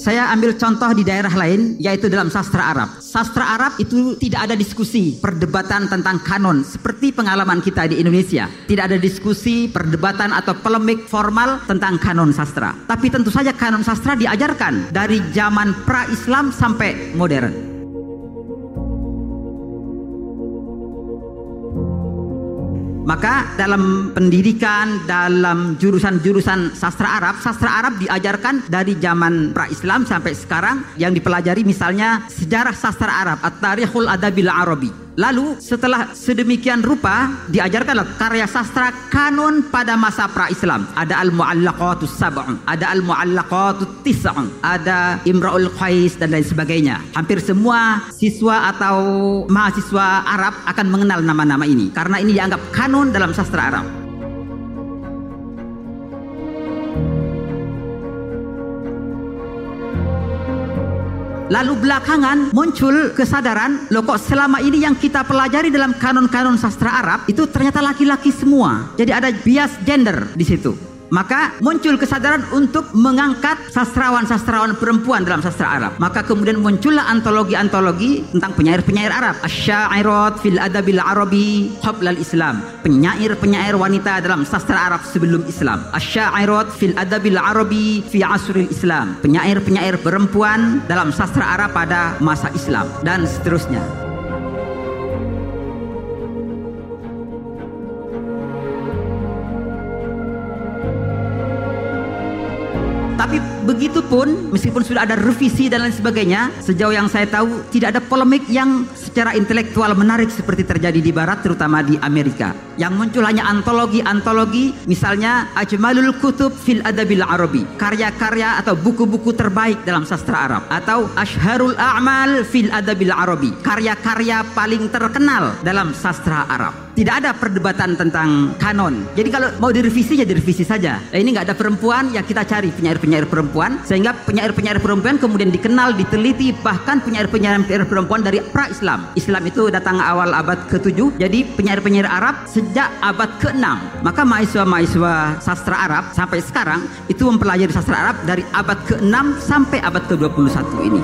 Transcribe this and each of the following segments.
Saya ambil contoh di daerah lain yaitu dalam sastra Arab. Sastra Arab itu tidak ada diskusi, perdebatan tentang kanon seperti pengalaman kita di Indonesia. Tidak ada diskusi, perdebatan atau polemik formal tentang kanon sastra. Tapi tentu saja kanon sastra diajarkan dari zaman pra-Islam sampai modern. Maka dalam pendidikan, dalam jurusan-jurusan sastra Arab, sastra Arab diajarkan dari zaman pra-Islam sampai sekarang yang dipelajari misalnya sejarah sastra Arab, At-Tarikhul Adabil Arabi. Lalu setelah sedemikian rupa diajarkanlah karya sastra kanon pada masa pra-Islam. Ada Al-Mu'allaqatus Sab'un, ada Al-Mu'allaqatus Tis'un, ada Imra'ul Qais dan lain sebagainya. Hampir semua siswa atau mahasiswa Arab akan mengenal nama-nama ini karena ini dianggap kanon dalam sastra Arab. Lalu belakangan muncul kesadaran, loh kok selama ini yang kita pelajari dalam kanon-kanon sastra Arab itu ternyata laki-laki semua. Jadi ada bias gender di situ. Maka muncul kesadaran untuk mengangkat sastrawan-sastrawan perempuan dalam sastra Arab. Maka kemudian muncullah antologi-antologi tentang penyair-penyair Arab. Asyairat fil adabil arabi qablal Islam. Penyair-penyair wanita dalam sastra Arab sebelum Islam. Asyairat fil adabil arabi fi asril Islam. Penyair-penyair perempuan dalam sastra Arab pada masa Islam dan seterusnya. Tapi begitu pun meskipun sudah ada revisi dan lain sebagainya, sejauh yang saya tahu tidak ada polemik yang secara intelektual menarik seperti terjadi di barat terutama di Amerika. Yang muncul hanya antologi-antologi misalnya Ajmalul Kutub fil Adabil Arabi, karya-karya atau buku-buku terbaik dalam sastra Arab atau Ashharul A'mal fil Adabil Arabi, karya-karya paling terkenal dalam sastra Arab. Tidak ada perdebatan tentang kanon. Jadi kalau mau direvisi ya direvisi saja. Nah, ini nggak ada perempuan ya kita cari penyair-penyair perempuan sehingga penyair-penyair perempuan kemudian dikenal, diteliti bahkan penyair-penyair perempuan dari pra-Islam. Islam itu datang awal abad ke-7. Jadi penyair-penyair Arab sejak abad ke-6. Maka mahasiswa-mahasiswa sastra Arab sampai sekarang itu mempelajari sastra Arab dari abad ke-6 sampai abad ke-21 ini.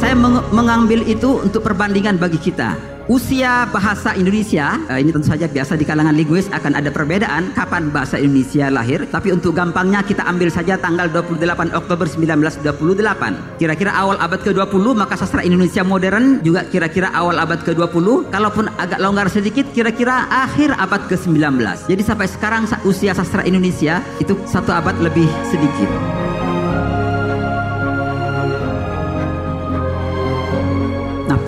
Saya meng mengambil itu untuk perbandingan bagi kita. Usia bahasa Indonesia, eh, ini tentu saja biasa di kalangan linguis akan ada perbedaan kapan bahasa Indonesia lahir, tapi untuk gampangnya kita ambil saja tanggal 28 Oktober 1928. Kira-kira awal abad ke-20 maka sastra Indonesia modern juga kira-kira awal abad ke-20, kalaupun agak longgar sedikit kira-kira akhir abad ke-19. Jadi sampai sekarang usia sastra Indonesia itu satu abad lebih sedikit.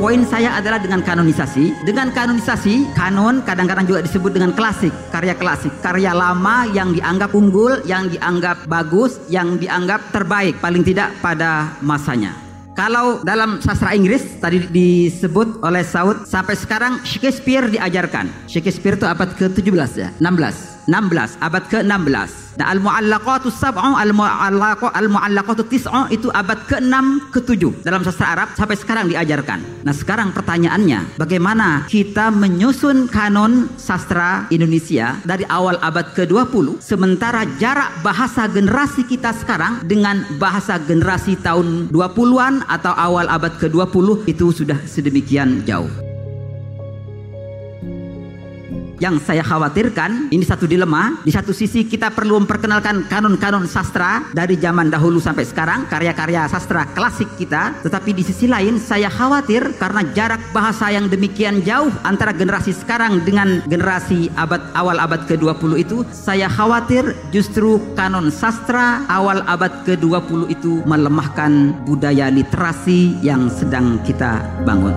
Poin saya adalah dengan kanonisasi. Dengan kanonisasi, kanon kadang-kadang juga disebut dengan klasik, karya klasik, karya lama yang dianggap unggul, yang dianggap bagus, yang dianggap terbaik, paling tidak pada masanya. Kalau dalam sastra Inggris tadi disebut oleh Saud sampai sekarang Shakespeare diajarkan. Shakespeare itu abad ke-17 ya, 16. 16, abad ke-16. Nah, al-mu'allaqatu sab'u al-mu'allaqatu tis'u itu abad ke-6 ke-7 dalam sastra Arab sampai sekarang diajarkan. Nah, sekarang pertanyaannya, bagaimana kita menyusun kanon sastra Indonesia dari awal abad ke-20 sementara jarak bahasa generasi kita sekarang dengan bahasa generasi tahun 20-an atau awal abad ke-20 itu sudah sedemikian jauh. Yang saya khawatirkan ini satu dilema. Di satu sisi kita perlu memperkenalkan kanon-kanon sastra dari zaman dahulu sampai sekarang, karya-karya sastra klasik kita. Tetapi di sisi lain saya khawatir karena jarak bahasa yang demikian jauh antara generasi sekarang dengan generasi abad awal abad ke-20 itu, saya khawatir justru kanon sastra awal abad ke-20 itu melemahkan budaya literasi yang sedang kita bangun.